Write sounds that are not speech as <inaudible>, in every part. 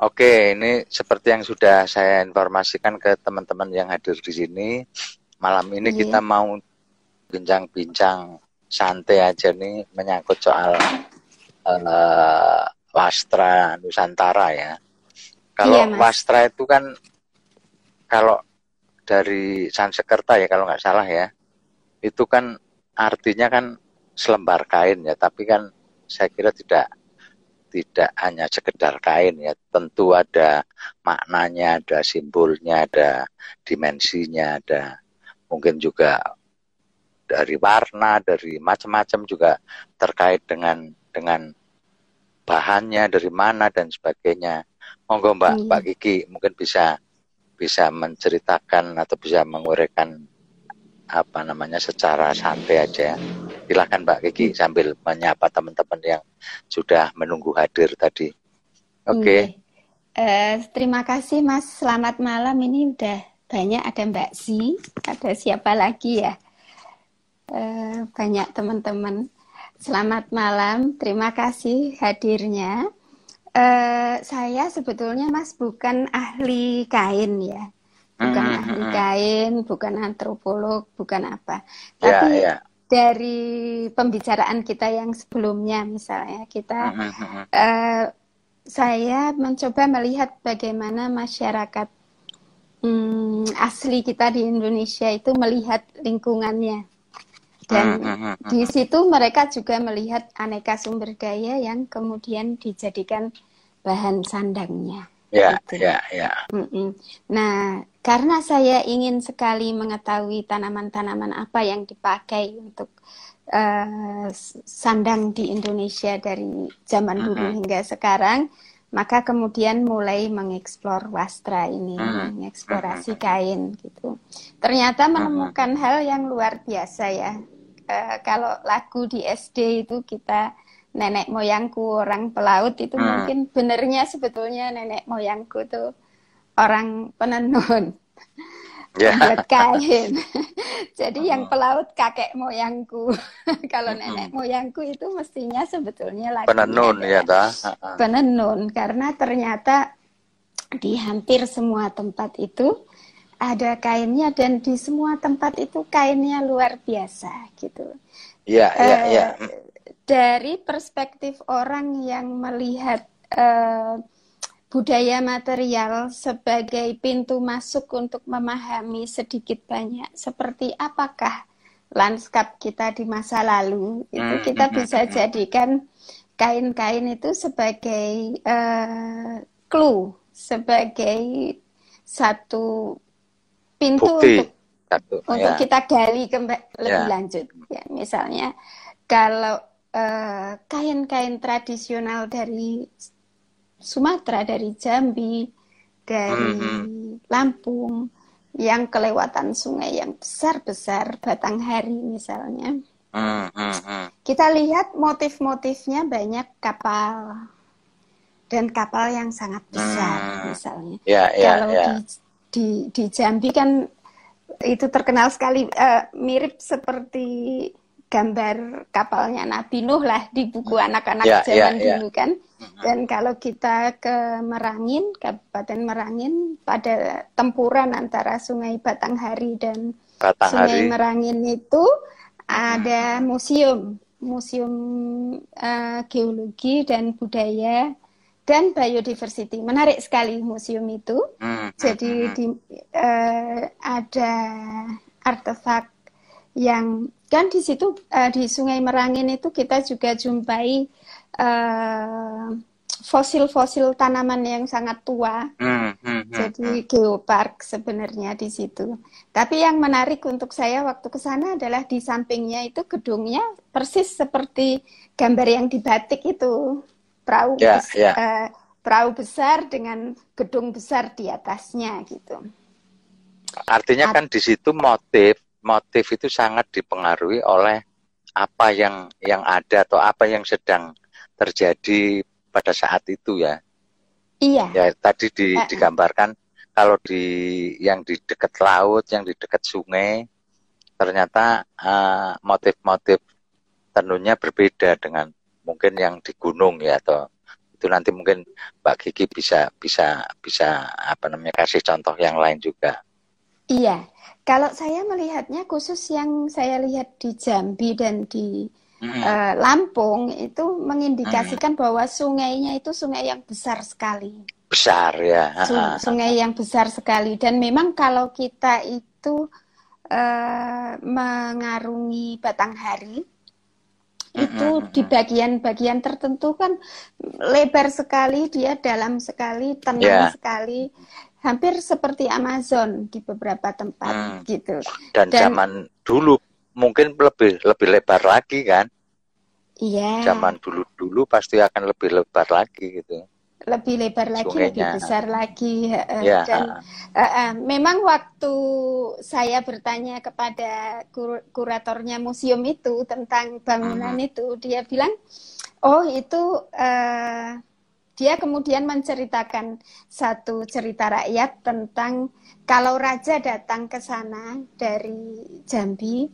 Oke, ini seperti yang sudah saya informasikan ke teman-teman yang hadir di sini. Malam ini yeah. kita mau bincang-bincang santai aja nih menyangkut soal uh, wastra Nusantara ya. Kalau yeah, wastra itu kan kalau dari Sansekerta ya kalau nggak salah ya, itu kan artinya kan selembar kain ya, tapi kan saya kira tidak tidak hanya sekedar kain ya, tentu ada maknanya, ada simbolnya, ada dimensinya, ada mungkin juga dari warna, dari macam-macam juga terkait dengan dengan bahannya dari mana dan sebagainya. Monggo Mbak hmm. Mbak Kiki mungkin bisa bisa menceritakan atau bisa menguraikan apa namanya secara santai aja. Silahkan Mbak Kiki sambil menyapa teman-teman yang sudah menunggu hadir tadi. Oke. Okay. Uh, eh, terima kasih Mas. Selamat malam. Ini udah banyak ada Mbak Si, ada siapa lagi ya? Uh, banyak teman-teman. Selamat malam. Terima kasih hadirnya. Uh, saya sebetulnya Mas bukan ahli kain ya bukan mm -hmm. ahli kain, bukan antropolog, bukan apa. Ya, Tapi yeah, yeah dari pembicaraan kita yang sebelumnya misalnya kita uh, saya mencoba melihat bagaimana masyarakat um, asli kita di Indonesia itu melihat lingkungannya dan di situ mereka juga melihat aneka sumber daya yang kemudian dijadikan bahan sandangnya. Ya, gitu. ya, ya. Nah, karena saya ingin sekali mengetahui tanaman-tanaman apa yang dipakai untuk uh, sandang di Indonesia dari zaman dulu -huh. hingga sekarang, maka kemudian mulai mengeksplor wastra ini, -huh. mengeksplorasi kain gitu. Ternyata menemukan -huh. hal yang luar biasa ya. Uh, kalau lagu di SD itu kita nenek moyangku orang pelaut itu -huh. mungkin benernya sebetulnya nenek moyangku tuh orang penenun yeah. <laughs> buat kain. <laughs> Jadi yang pelaut kakek moyangku. <laughs> Kalau nenek moyangku itu mestinya sebetulnya lagi penenun ya, ta? Penenun karena ternyata di hampir semua tempat itu ada kainnya dan di semua tempat itu kainnya luar biasa gitu. Iya, iya, iya. Dari perspektif orang yang melihat uh, budaya material sebagai pintu masuk untuk memahami sedikit banyak seperti apakah lanskap kita di masa lalu itu hmm, kita hmm, bisa hmm, jadikan kain-kain itu sebagai uh, clue sebagai satu pintu Bukti. untuk satu, untuk ya. kita gali kembali lebih ya. lanjut ya misalnya kalau uh, kain-kain tradisional dari Sumatera, dari Jambi, dari mm-hmm. Lampung, yang kelewatan sungai yang besar-besar, Batanghari misalnya. Mm-hmm. Kita lihat motif-motifnya banyak kapal dan kapal yang sangat besar mm-hmm. misalnya. Yeah, yeah, Kalau yeah. Di, di di Jambi kan itu terkenal sekali uh, mirip seperti gambar kapalnya Nabi Nuh lah di buku hmm. anak-anak yeah, zaman yeah, dulu kan. Hmm. Dan kalau kita ke Merangin, Kabupaten Merangin, pada tempuran antara Sungai Batanghari dan Batanghari. Sungai Merangin itu ada hmm. museum, museum uh, geologi dan budaya dan biodiversity. Menarik sekali museum itu. Jadi di, uh, ada artefak yang kan di situ uh, di Sungai Merangin itu kita juga jumpai eh, fosil-fosil tanaman yang sangat tua. Hmm, hmm, hmm, Jadi hmm. geopark sebenarnya di situ. Tapi yang menarik untuk saya waktu ke sana adalah di sampingnya itu gedungnya persis seperti gambar yang di batik itu perahu yeah, besar, yeah. Uh, perahu besar dengan gedung besar di atasnya gitu. Artinya At kan di situ motif motif itu sangat dipengaruhi oleh apa yang yang ada atau apa yang sedang terjadi pada saat itu ya. Iya. Ya tadi di, uh, digambarkan kalau di yang di dekat laut, yang di dekat sungai, ternyata uh, motif-motif tenunnya berbeda dengan mungkin yang di gunung ya atau itu nanti mungkin Mbak Gigi bisa bisa bisa apa namanya kasih contoh yang lain juga. Iya, kalau saya melihatnya khusus yang saya lihat di Jambi dan di hmm. uh, Lampung itu mengindikasikan hmm. bahwa sungainya itu sungai yang besar sekali. Besar ya. Sungai yang besar sekali dan memang kalau kita itu uh, mengarungi Batanghari itu di bagian-bagian tertentu kan lebar sekali dia dalam sekali tenang yeah. sekali hampir seperti Amazon di beberapa tempat hmm. gitu dan, dan zaman dulu mungkin lebih lebih lebar lagi kan iya zaman dulu dulu pasti akan lebih lebar lagi gitu lebih lebar lagi, Sungainya. lebih besar lagi. Ya. Dan uh, uh, memang waktu saya bertanya kepada kur kuratornya museum itu tentang bangunan hmm. itu, dia bilang, oh itu uh, dia kemudian menceritakan satu cerita rakyat tentang kalau raja datang ke sana dari Jambi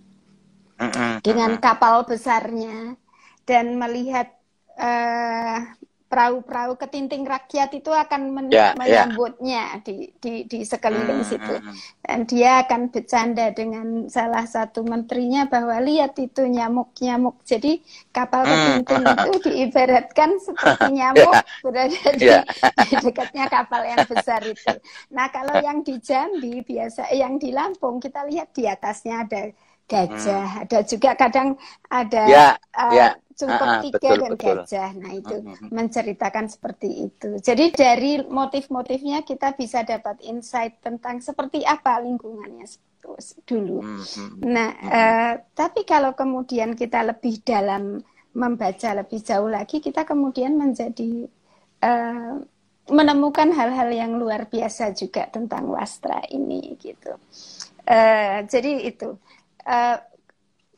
dengan kapal besarnya dan melihat uh, perahu-perahu ketinting rakyat itu akan men yeah, ya. menyambutnya yeah. di, di, di sekeliling hmm, situ. Hmm, hmm. Dan dia akan bercanda dengan salah satu menterinya bahwa lihat itu nyamuk-nyamuk. Jadi kapal hmm. ketinting hmm. itu diibaratkan <laughs> seperti nyamuk yeah. berada di, yeah. <laughs> di dekatnya kapal yang besar itu. Nah kalau yang di Jambi biasa, yang di Lampung kita lihat di atasnya ada gajah, hmm. ada juga kadang ada yeah, uh, yeah Cungkup ah, tiga betul, dan betul. gajah. Nah itu mm-hmm. menceritakan seperti itu. Jadi dari motif-motifnya kita bisa dapat insight tentang seperti apa lingkungannya dulu. Mm-hmm. Nah mm-hmm. Uh, tapi kalau kemudian kita lebih dalam membaca lebih jauh lagi, kita kemudian menjadi uh, menemukan hal-hal yang luar biasa juga tentang wastra ini gitu. Uh, jadi itu. Uh,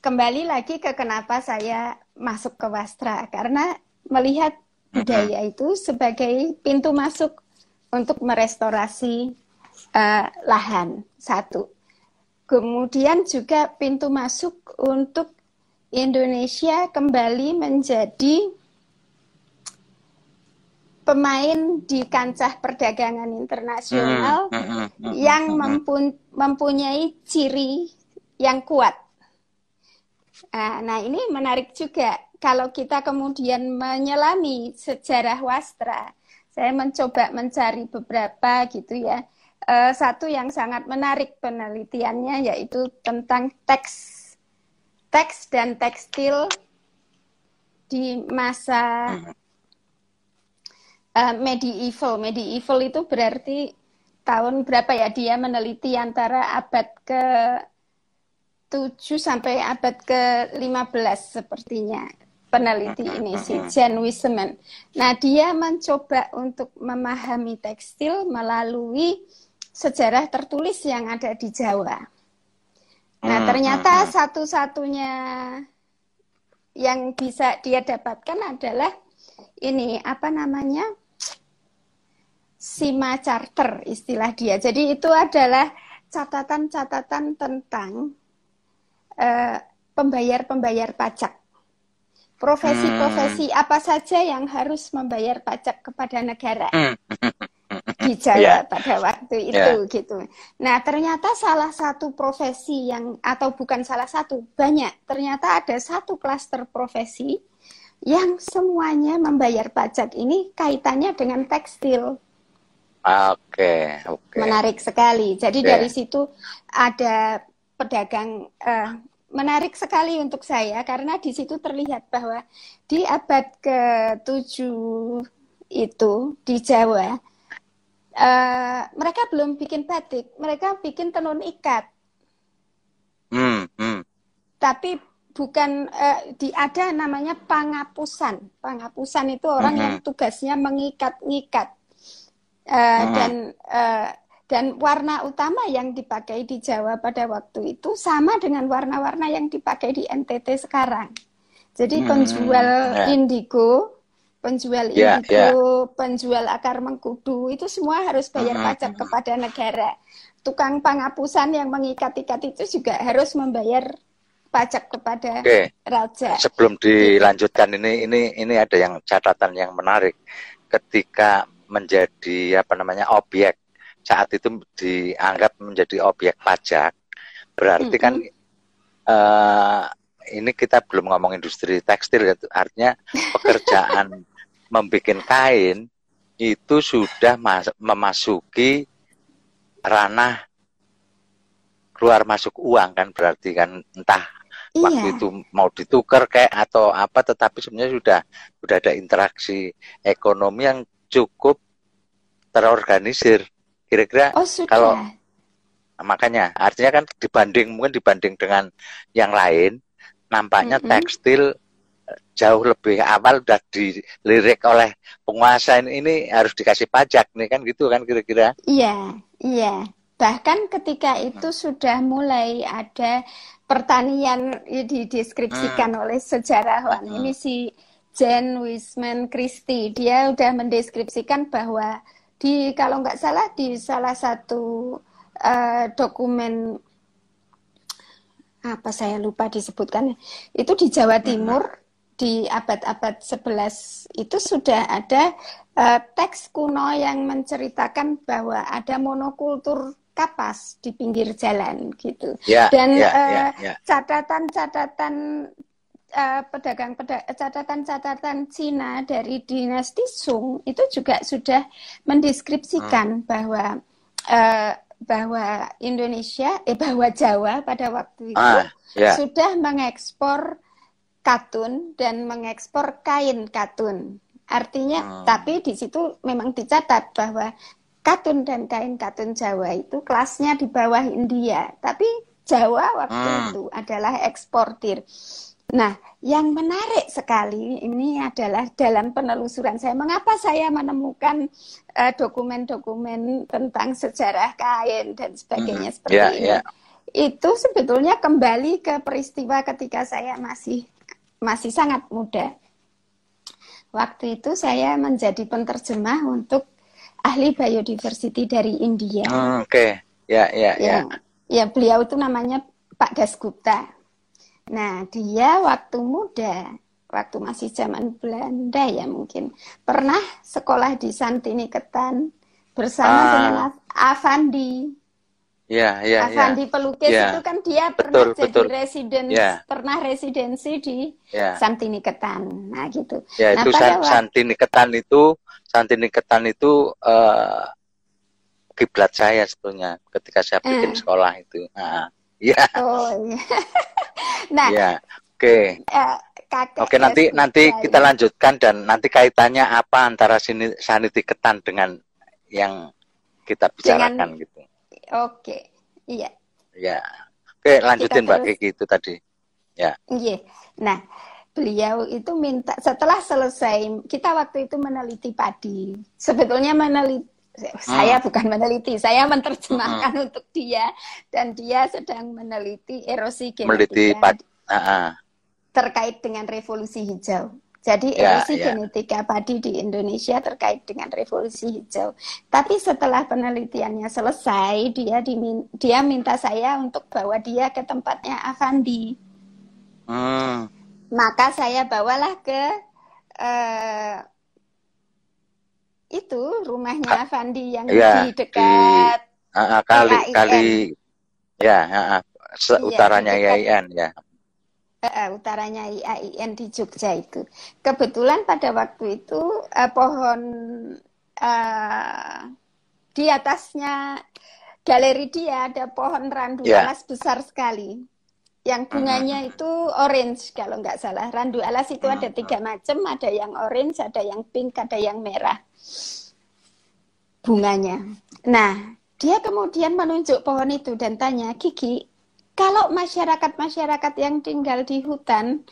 kembali lagi ke kenapa saya masuk ke wastra. Karena melihat budaya itu sebagai pintu masuk untuk merestorasi uh, lahan satu. Kemudian juga pintu masuk untuk Indonesia kembali menjadi pemain di kancah perdagangan internasional yang mempunyai ciri yang kuat Ah, nah, ini menarik juga kalau kita kemudian menyelami sejarah wastra. Saya mencoba mencari beberapa gitu ya. Uh, satu yang sangat menarik penelitiannya yaitu tentang teks teks dan tekstil di masa uh, medieval. Medieval itu berarti tahun berapa ya? Dia meneliti antara abad ke 7 sampai abad ke-15 sepertinya peneliti ini si Jan Wiseman. Nah, dia mencoba untuk memahami tekstil melalui sejarah tertulis yang ada di Jawa. Nah, ternyata satu-satunya yang bisa dia dapatkan adalah ini apa namanya? Sima Charter istilah dia. Jadi itu adalah catatan-catatan tentang pembayar-pembayar pajak. Profesi-profesi hmm. apa saja yang harus membayar pajak kepada negara hmm. di Jawa yeah. pada waktu itu yeah. gitu. Nah ternyata salah satu profesi yang atau bukan salah satu banyak ternyata ada satu klaster profesi yang semuanya membayar pajak ini kaitannya dengan tekstil. Oke, okay, okay. Menarik sekali. Jadi yeah. dari situ ada pedagang uh, menarik sekali untuk saya karena di situ terlihat bahwa di abad ke-7 itu di Jawa uh, mereka belum bikin batik, mereka bikin tenun ikat. Hmm, hmm. Tapi bukan uh, di ada namanya pangapusan. Pangapusan itu orang hmm. yang tugasnya mengikat-ngikat. Uh, hmm. dan uh, dan warna utama yang dipakai di Jawa pada waktu itu sama dengan warna-warna yang dipakai di NTT sekarang. Jadi hmm, penjual yeah. indigo, penjual yeah, indigo, yeah. penjual akar mengkudu itu semua harus bayar hmm, pajak hmm. kepada negara. Tukang penghapusan yang mengikat-ikat itu juga harus membayar pajak kepada okay. raja. Sebelum dilanjutkan ini ini ini ada yang catatan yang menarik ketika menjadi apa namanya objek saat itu dianggap menjadi objek pajak berarti mm -hmm. kan uh, ini kita belum ngomong industri tekstil gitu. artinya <laughs> pekerjaan membuat kain itu sudah memasuki ranah keluar masuk uang kan berarti kan entah iya. waktu itu mau ditukar kayak atau apa tetapi sebenarnya sudah sudah ada interaksi ekonomi yang cukup terorganisir kira-kira oh, kalau makanya artinya kan dibanding mungkin dibanding dengan yang lain nampaknya mm -hmm. tekstil jauh lebih awal sudah dilirik oleh penguasa ini, ini harus dikasih pajak nih kan gitu kan kira-kira iya iya Bahkan ketika itu sudah mulai ada pertanian dideskripsikan hmm. oleh sejarawan. Hmm. Ini si Jen Wisman Christie, dia sudah mendeskripsikan bahwa di kalau nggak salah di salah satu uh, dokumen apa saya lupa disebutkan itu di Jawa hmm. Timur di abad-abad 11 itu sudah ada uh, teks kuno yang menceritakan bahwa ada monokultur kapas di pinggir jalan gitu. Ya, Dan ya, uh, ya, ya. catatan-catatan uh, pedagang catatan-catatan Cina dari dinasti Sung itu juga sudah mendeskripsikan hmm. bahwa uh, bahwa Indonesia eh bahwa Jawa pada waktu itu ah, yeah. sudah mengekspor katun dan mengekspor kain katun. Artinya, hmm. tapi di situ memang dicatat bahwa katun dan kain katun Jawa itu kelasnya di bawah India, tapi Jawa waktu hmm. itu adalah eksportir. Nah, yang menarik sekali ini adalah dalam penelusuran saya, mengapa saya menemukan eh, dokumen-dokumen uh, tentang sejarah kain dan sebagainya hmm. seperti yeah, ini. Yeah. Itu sebetulnya kembali ke peristiwa ketika saya masih masih sangat muda. Waktu itu saya menjadi penterjemah untuk ahli biodiversity dari India. Hmm, Oke, ya, ya, ya, ya. Ya, beliau itu namanya Pak Dasgupta. Nah, dia waktu muda, waktu masih zaman Belanda ya mungkin, pernah sekolah di Santini Ketan bersama ah. dengan Avandi. Ya, ya, Avandi ya. pelukis ya. itu kan dia betul, pernah betul. jadi residen, ya. pernah residensi di ya. Santini Ketan. Nah, gitu. Ya, nah, itu Santini Ketan itu Santiniketan itu uh, kiblat saya sebetulnya ketika saya bikin uh. sekolah itu. Nah, ya. Oh, iya. <laughs> nah, ya. Oke. Okay. Uh, Oke, okay, nanti nanti ya, kita lanjutkan dan nanti kaitannya apa antara sini saniti ketan dengan yang kita bicarakan dengan, gitu. Oke, iya. Ya, oke lanjutin Mbak Kiki itu tadi. Ya. Iya. Nah, beliau itu minta setelah selesai kita waktu itu meneliti padi sebetulnya meneliti hmm. saya bukan meneliti saya menerjemahkan hmm. untuk dia dan dia sedang meneliti erosi genetika meneliti padi. Uh -huh. terkait dengan revolusi hijau jadi ya, erosi yeah. genetika padi di Indonesia terkait dengan revolusi hijau. Tapi setelah penelitiannya selesai, dia dimin dia minta saya untuk bawa dia ke tempatnya Avandi. Hmm maka saya bawalah ke uh, itu rumahnya ah, Fandi yang ya, di dekat di, uh, kali KIN. kali ya uh, uh, utaranya ya, IAIN ya. Uh, utaranya IAIN di Jogja itu. Kebetulan pada waktu itu uh, pohon uh, di atasnya galeri dia ada pohon randu yeah. alas besar sekali. Yang bunganya itu orange kalau nggak salah. Randu alas itu ada tiga macam, ada yang orange, ada yang pink, ada yang merah bunganya. Nah, dia kemudian menunjuk pohon itu dan tanya, Kiki, kalau masyarakat-masyarakat yang tinggal di hutan,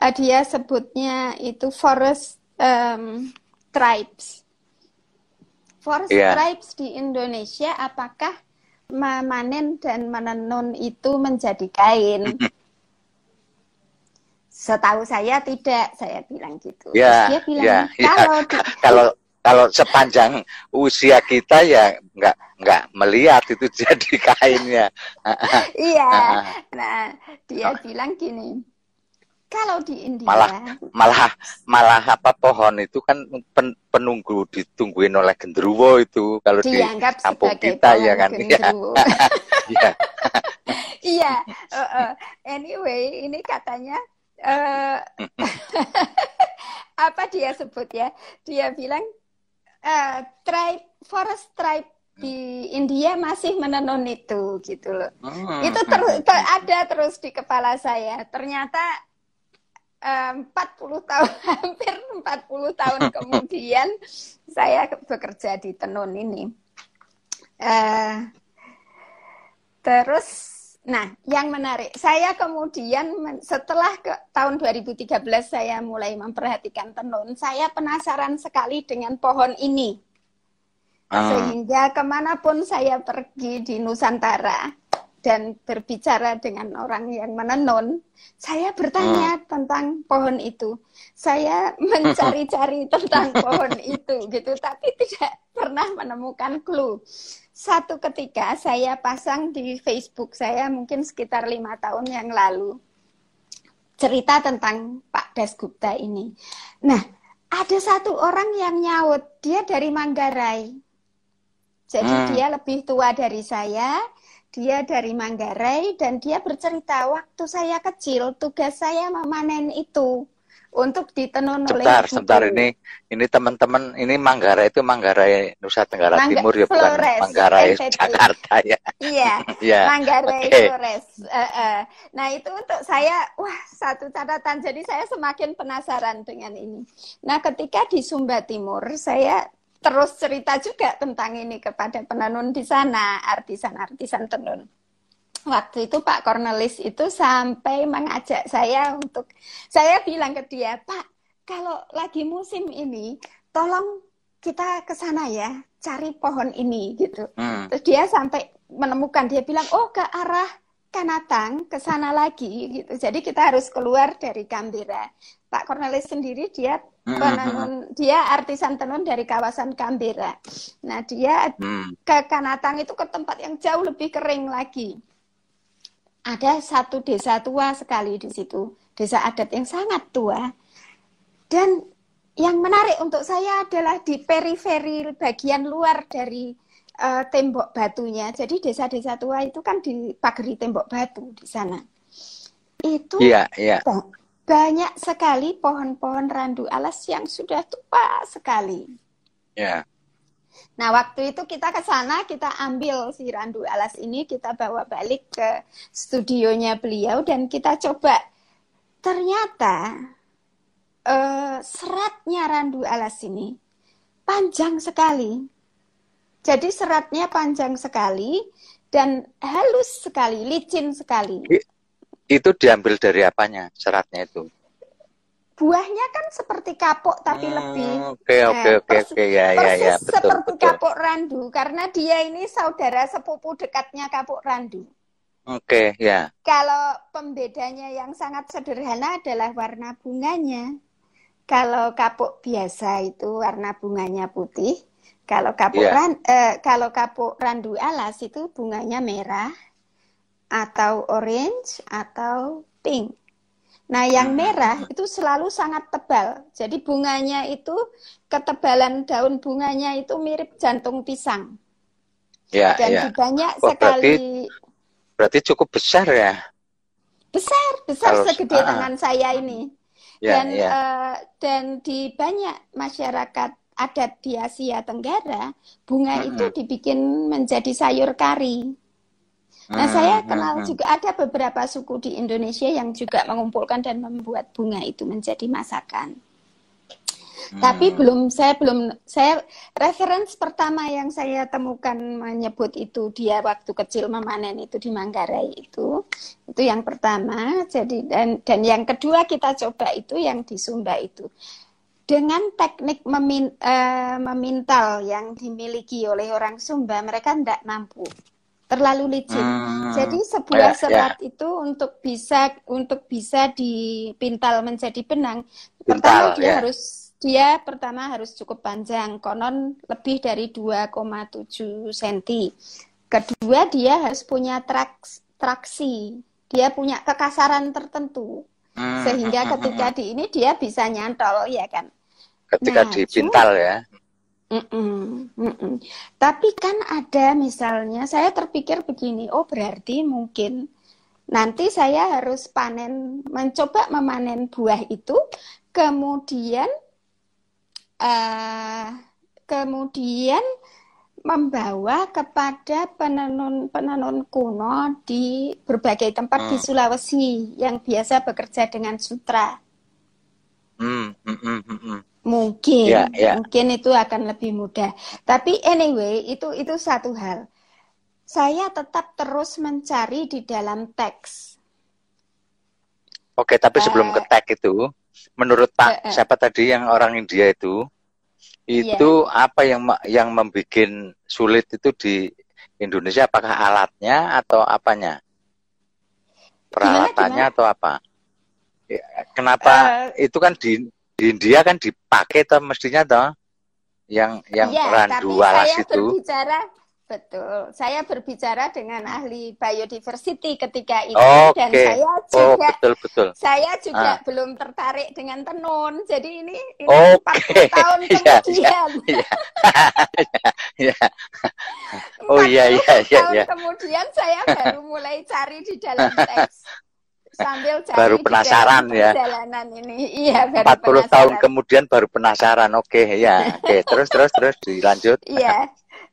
uh, dia sebutnya itu forest um, tribes. Forest yeah. tribes di Indonesia, apakah memanen dan menenun itu menjadi kain. <laughs> Setahu saya tidak, saya bilang gitu. Ya, dia bilang ya, kalau ya. kalau kalau sepanjang usia kita ya nggak nggak melihat itu <laughs> jadi kainnya. iya. <laughs> Nah, dia bilang gini. Kalau di India malah malah malah apa pohon itu kan pen, penunggu ditungguin oleh genderuwo itu kalau di kampung kita ya kan. Iya. <laughs> Iya. Anyway, ini katanya uh, apa dia sebut ya? Dia bilang uh, tribe forest tribe di India masih menenun itu gitu loh. Hmm. Itu ter, ter, ada terus di kepala saya. Ternyata eh, uh, 40 tahun <laughs> hampir 40 tahun <laughs> kemudian saya bekerja di tenun ini. Uh, terus Nah, yang menarik, saya kemudian setelah ke tahun 2013 saya mulai memperhatikan tenun, saya penasaran sekali dengan pohon ini. Ah. Sehingga ke mana pun saya pergi di Nusantara dan berbicara dengan orang yang menenun, saya bertanya ah. tentang pohon itu. Saya <laughs> mencari-cari tentang <laughs> pohon itu gitu, tapi tidak pernah menemukan clue satu ketika saya pasang di Facebook saya mungkin sekitar lima tahun yang lalu cerita tentang Pak Dasgupta ini. Nah, ada satu orang yang nyaut, dia dari Manggarai. Jadi hmm. dia lebih tua dari saya, dia dari Manggarai dan dia bercerita waktu saya kecil tugas saya memanen itu untuk ditenun oleh Sebentar, sebentar ini ini teman-teman ini Manggarai itu Manggarai Nusa Tenggara Mangga Timur ya bukan Flores, Manggarai <laughs> NTT. Jakarta ya. Iya. <laughs> yeah. Manggarai okay. Flores. Uh, uh. Nah, itu untuk saya wah satu catatan jadi saya semakin penasaran dengan ini. Nah, ketika di Sumba Timur saya terus cerita juga tentang ini kepada penenun di sana, artisan-artisan tenun waktu itu Pak Cornelis itu sampai mengajak saya untuk saya bilang ke dia Pak kalau lagi musim ini tolong kita ke sana ya cari pohon ini gitu. Hmm. terus dia sampai menemukan dia bilang oh ke arah Kanatang ke sana lagi gitu. Jadi kita harus keluar dari Kambira Pak Cornelis sendiri dia hmm, hmm, penenun dia artisan tenun dari kawasan Kambira nah dia hmm. ke Kanatang itu ke tempat yang jauh lebih kering lagi ada satu desa tua sekali di situ, desa adat yang sangat tua. Dan yang menarik untuk saya adalah di periferi bagian luar dari uh, tembok batunya. Jadi desa-desa tua itu kan dipagari tembok batu di sana. Itu yeah, yeah. banyak sekali pohon-pohon randu alas yang sudah tua sekali. Yeah. Nah, waktu itu kita ke sana, kita ambil si randu alas ini, kita bawa balik ke studionya beliau dan kita coba. Ternyata uh, seratnya randu alas ini panjang sekali. Jadi seratnya panjang sekali dan halus sekali, licin sekali. Itu diambil dari apanya seratnya itu? Buahnya kan seperti kapok tapi hmm, lebih oke oke oke oke ya ya ya betul, seperti betul. kapok randu karena dia ini saudara sepupu dekatnya kapok randu. Oke, okay, ya. Kalau pembedanya yang sangat sederhana adalah warna bunganya. Kalau kapuk biasa itu warna bunganya putih. Kalau kapuk yeah. ran, eh, kalau kapuk randu alas itu bunganya merah atau orange atau pink. Nah, yang merah itu selalu sangat tebal. Jadi bunganya itu ketebalan daun bunganya itu mirip jantung pisang. Ya, Dan ya. banyak Wah, sekali. Berarti, berarti cukup besar ya? Besar, besar Kalau, segede uh, tangan saya ini. Ya, dan ya. Uh, dan di banyak masyarakat adat di Asia Tenggara, bunga -hmm. itu dibikin menjadi sayur kari. Nah, hmm, saya hmm, kenal hmm. juga ada beberapa suku di Indonesia yang juga mengumpulkan dan membuat bunga itu menjadi masakan. Hmm. Tapi belum saya belum saya referensi pertama yang saya temukan menyebut itu dia waktu kecil memanen itu di Manggarai itu itu yang pertama jadi dan dan yang kedua kita coba itu yang di Sumba itu dengan teknik memin, uh, memintal yang dimiliki oleh orang Sumba mereka tidak mampu terlalu licin. Hmm. Jadi sebuah yeah, serat yeah. itu untuk bisa untuk bisa dipintal menjadi benang, Pintal, pertama dia yeah. harus dia pertama harus cukup panjang, konon lebih dari 2,7 cm. Kedua dia harus punya traks, traksi, dia punya kekasaran tertentu. Hmm, Sehingga hmm, ketika di ini dia bisa nyantol ya kan. Ketika nah, dipintal ya. Mm -mm, mm -mm. Tapi kan ada misalnya saya terpikir begini, oh berarti mungkin nanti saya harus panen, mencoba memanen buah itu, kemudian uh, kemudian membawa kepada penenun-penenun kuno di berbagai tempat hmm. di Sulawesi yang biasa bekerja dengan sutra. Hmm, hmm, hmm, hmm. Mungkin, yeah, yeah. mungkin itu akan lebih mudah. Tapi anyway, itu itu satu hal. Saya tetap terus mencari di dalam teks. Oke, tapi sebelum uh, ke teks itu, menurut Pak uh, uh. siapa tadi yang orang India itu, Iya. itu yeah. apa yang yang membuat sulit itu di Indonesia apakah alatnya atau apanya peralatannya gimana, gimana? atau apa ya, kenapa uh, itu kan di, di India kan dipakai toh mestinya toh yang yang yeah, randu alas itu berbicara Betul. Saya berbicara dengan ahli biodiversity ketika itu okay. dan saya oh, juga oh, betul, betul. saya juga ah. belum tertarik dengan tenun. Jadi ini ini okay. 40 tahun <laughs> iya, iya, kemudian. Ya, ya, ya. Oh iya iya iya tahun ya. kemudian saya baru mulai cari di dalam <laughs> teks sambil cari baru penasaran ya perjalanan ini iya baru 40 penasaran. tahun kemudian baru penasaran oke okay, ya oke okay. <laughs> terus terus terus dilanjut iya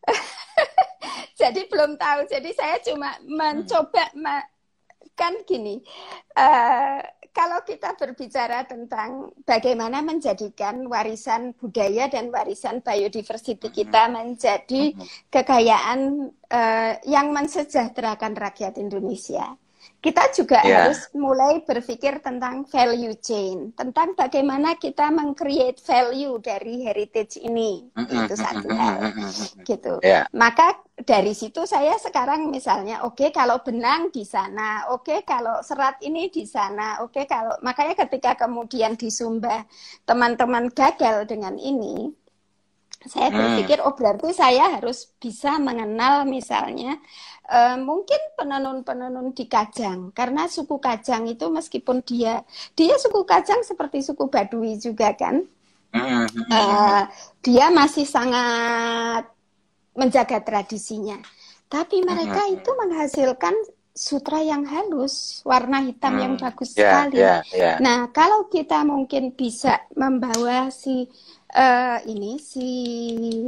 <laughs> jadi belum tahu. Jadi saya cuma mencoba hmm. kan gini. Uh, kalau kita berbicara tentang bagaimana menjadikan warisan budaya dan warisan biodiversity kita hmm. menjadi hmm. kekayaan uh, yang mensejahterakan rakyat Indonesia kita juga yeah. harus mulai berpikir tentang value chain, tentang bagaimana kita mengcreate value dari heritage ini, mm -hmm. itu satu hal, gitu. Yeah. Maka dari situ saya sekarang misalnya, oke okay, kalau benang di sana, oke okay, kalau serat ini di sana, oke okay, kalau makanya ketika kemudian di Sumba teman-teman gagal dengan ini, saya hmm. berpikir oh berarti saya harus bisa mengenal misalnya uh, mungkin penenun-penenun di Kajang. Karena suku Kajang itu meskipun dia dia suku Kajang seperti suku Badui juga kan? Uh, dia masih sangat menjaga tradisinya. Tapi mereka itu menghasilkan sutra yang halus, warna hitam hmm, yang bagus yeah, sekali. Yeah, yeah. Nah, kalau kita mungkin bisa membawa si uh, ini si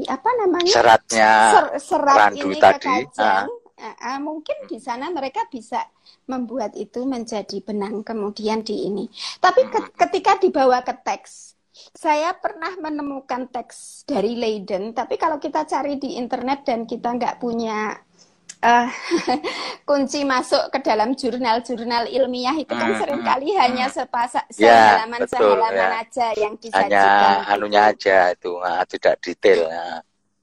apa namanya seratnya ser, serat ini tadi. ke kacang, uh. Uh, mungkin di sana mereka bisa membuat itu menjadi benang kemudian di ini. Tapi ke, hmm. ketika dibawa ke teks, saya pernah menemukan teks dari Leiden, tapi kalau kita cari di internet dan kita nggak punya uh, <laughs> kunci masuk ke dalam jurnal-jurnal ilmiah itu kan hmm, sering kali hmm, hanya sepasang ya, sehalaman sehalaman ya. aja yang disajikan. Hanya anunya aja itu nah, tidak detail. Nah.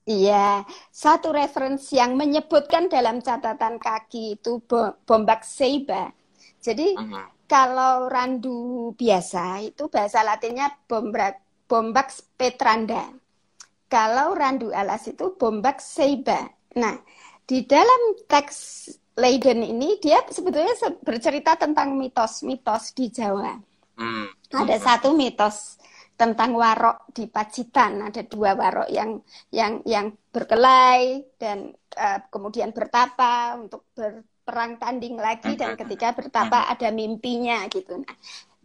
Iya, satu referensi yang menyebutkan dalam catatan kaki itu bombak seiba. Jadi hmm. kalau randu biasa itu bahasa latinnya bombak bombak petranda. Kalau randu alas itu bombak seiba. Nah, di dalam teks Leiden ini dia sebetulnya bercerita tentang mitos-mitos di Jawa. Hmm. Ada satu mitos tentang warok di Pacitan. Ada dua warok yang yang yang berkelai dan uh, kemudian bertapa untuk berperang tanding lagi dan hmm. ketika bertapa hmm. ada mimpinya gitu. Nah,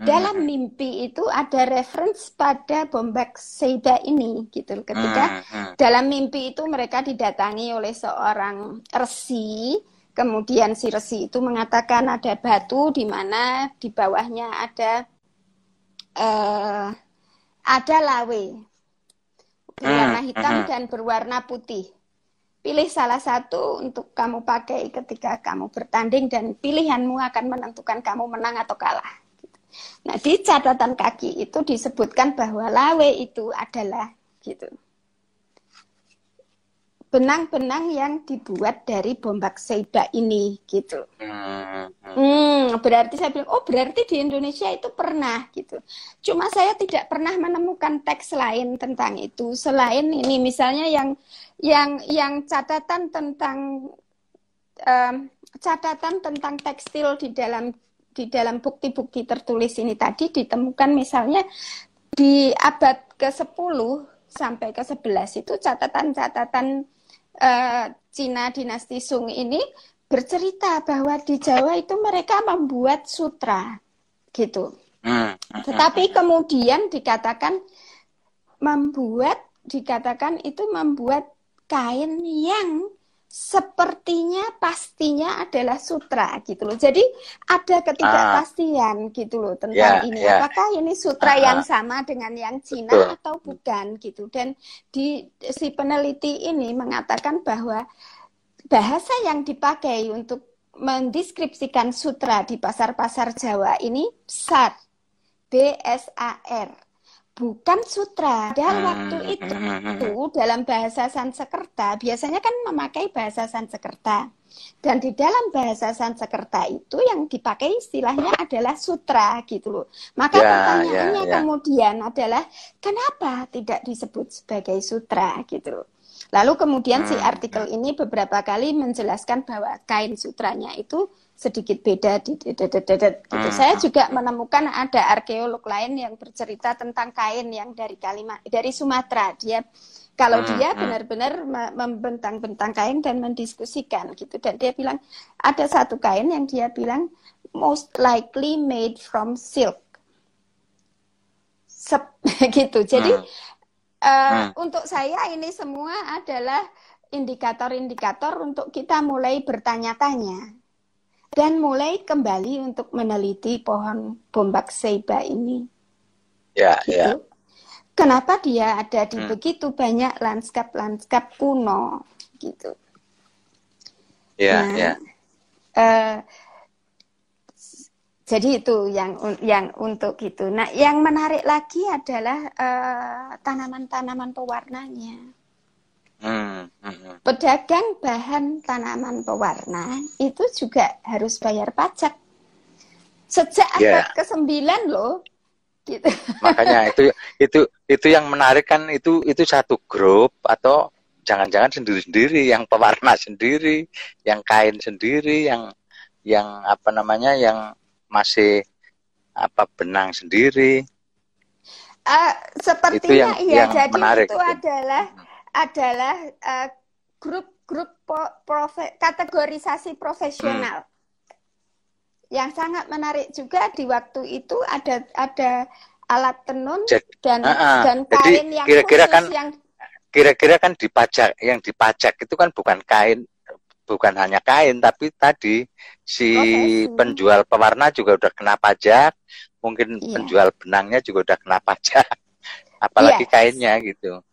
dalam mimpi itu ada reference pada Bombak Seida ini gitu ketika hmm, hmm. dalam mimpi itu mereka didatangi oleh seorang resi. Kemudian si resi itu mengatakan ada batu di mana di bawahnya ada uh, ada lawe. Berwarna hmm, hitam hmm. dan berwarna putih. Pilih salah satu untuk kamu pakai ketika kamu bertanding dan pilihanmu akan menentukan kamu menang atau kalah Nah, di catatan kaki itu disebutkan bahwa lawe itu adalah gitu. Benang-benang yang dibuat dari bombak seiba ini gitu. Hmm, berarti saya bilang, oh berarti di Indonesia itu pernah gitu. Cuma saya tidak pernah menemukan teks lain tentang itu selain ini misalnya yang yang yang catatan tentang um, catatan tentang tekstil di dalam di dalam bukti-bukti tertulis ini tadi ditemukan misalnya di abad ke-10 sampai ke-11 itu catatan-catatan uh, Cina dinasti Sung ini bercerita bahwa di Jawa itu mereka membuat sutra gitu. Hmm. Tetapi kemudian dikatakan membuat dikatakan itu membuat kain yang sepertinya pastinya adalah sutra gitu loh. Jadi ada ketidakpastian uh, gitu loh tentang yeah, ini. Yeah. Apakah ini sutra uh, yang sama dengan yang Cina betul. atau bukan gitu. Dan di si peneliti ini mengatakan bahwa bahasa yang dipakai untuk mendeskripsikan sutra di pasar-pasar Jawa ini BSAR. B S A R bukan sutra. Dan hmm. waktu itu dalam bahasa Sanskerta biasanya kan memakai bahasa Sanskerta. Dan di dalam bahasa Sanskerta itu yang dipakai istilahnya adalah sutra gitu loh. Maka yeah, pertanyaannya yeah, yeah. kemudian adalah kenapa tidak disebut sebagai sutra gitu loh. Lalu kemudian si hmm. artikel ini beberapa kali menjelaskan bahwa kain sutranya itu sedikit beda di, gitu. Hmm. Saya juga menemukan ada arkeolog lain yang bercerita tentang kain yang dari Kalimat dari Sumatera. Dia kalau hmm. dia benar-benar membentang-bentang kain dan mendiskusikan gitu dan dia bilang ada satu kain yang dia bilang most likely made from silk. Sep, <laughs> gitu. Jadi hmm. Uh, hmm. untuk saya ini semua adalah indikator-indikator untuk kita mulai bertanya-tanya dan mulai kembali untuk meneliti pohon bombak seiba ini. Ya, gitu. ya. Kenapa dia ada di hmm. begitu banyak lanskap-lanskap kuno, gitu. Ya, nah, ya. Uh, jadi itu yang yang untuk itu. Nah, yang menarik lagi adalah uh, tanaman-tanaman pewarnanya. Hmm, hmm, hmm. Pedagang bahan tanaman pewarna itu juga harus bayar pajak. Sejak yeah. abad ke-9 loh. Gitu. Makanya <laughs> itu itu itu yang menarik kan itu itu satu grup atau jangan-jangan sendiri-sendiri yang pewarna sendiri, yang kain sendiri, yang yang apa namanya yang masih apa benang sendiri. Uh, sepertinya itu yang, iya, yang jadi menarik. itu adalah adalah uh, grup-grup profe kategorisasi profesional. Hmm. Yang sangat menarik juga di waktu itu ada ada alat tenun jadi, dan uh -uh. dan kain Jadi, yang kira-kira kan yang kira-kira kan dipajak yang dipajak itu kan bukan kain bukan hanya kain tapi tadi si Profesi. penjual pewarna juga udah kena pajak mungkin iya. penjual benangnya juga udah kena pajak <laughs> apalagi yes. kainnya gitu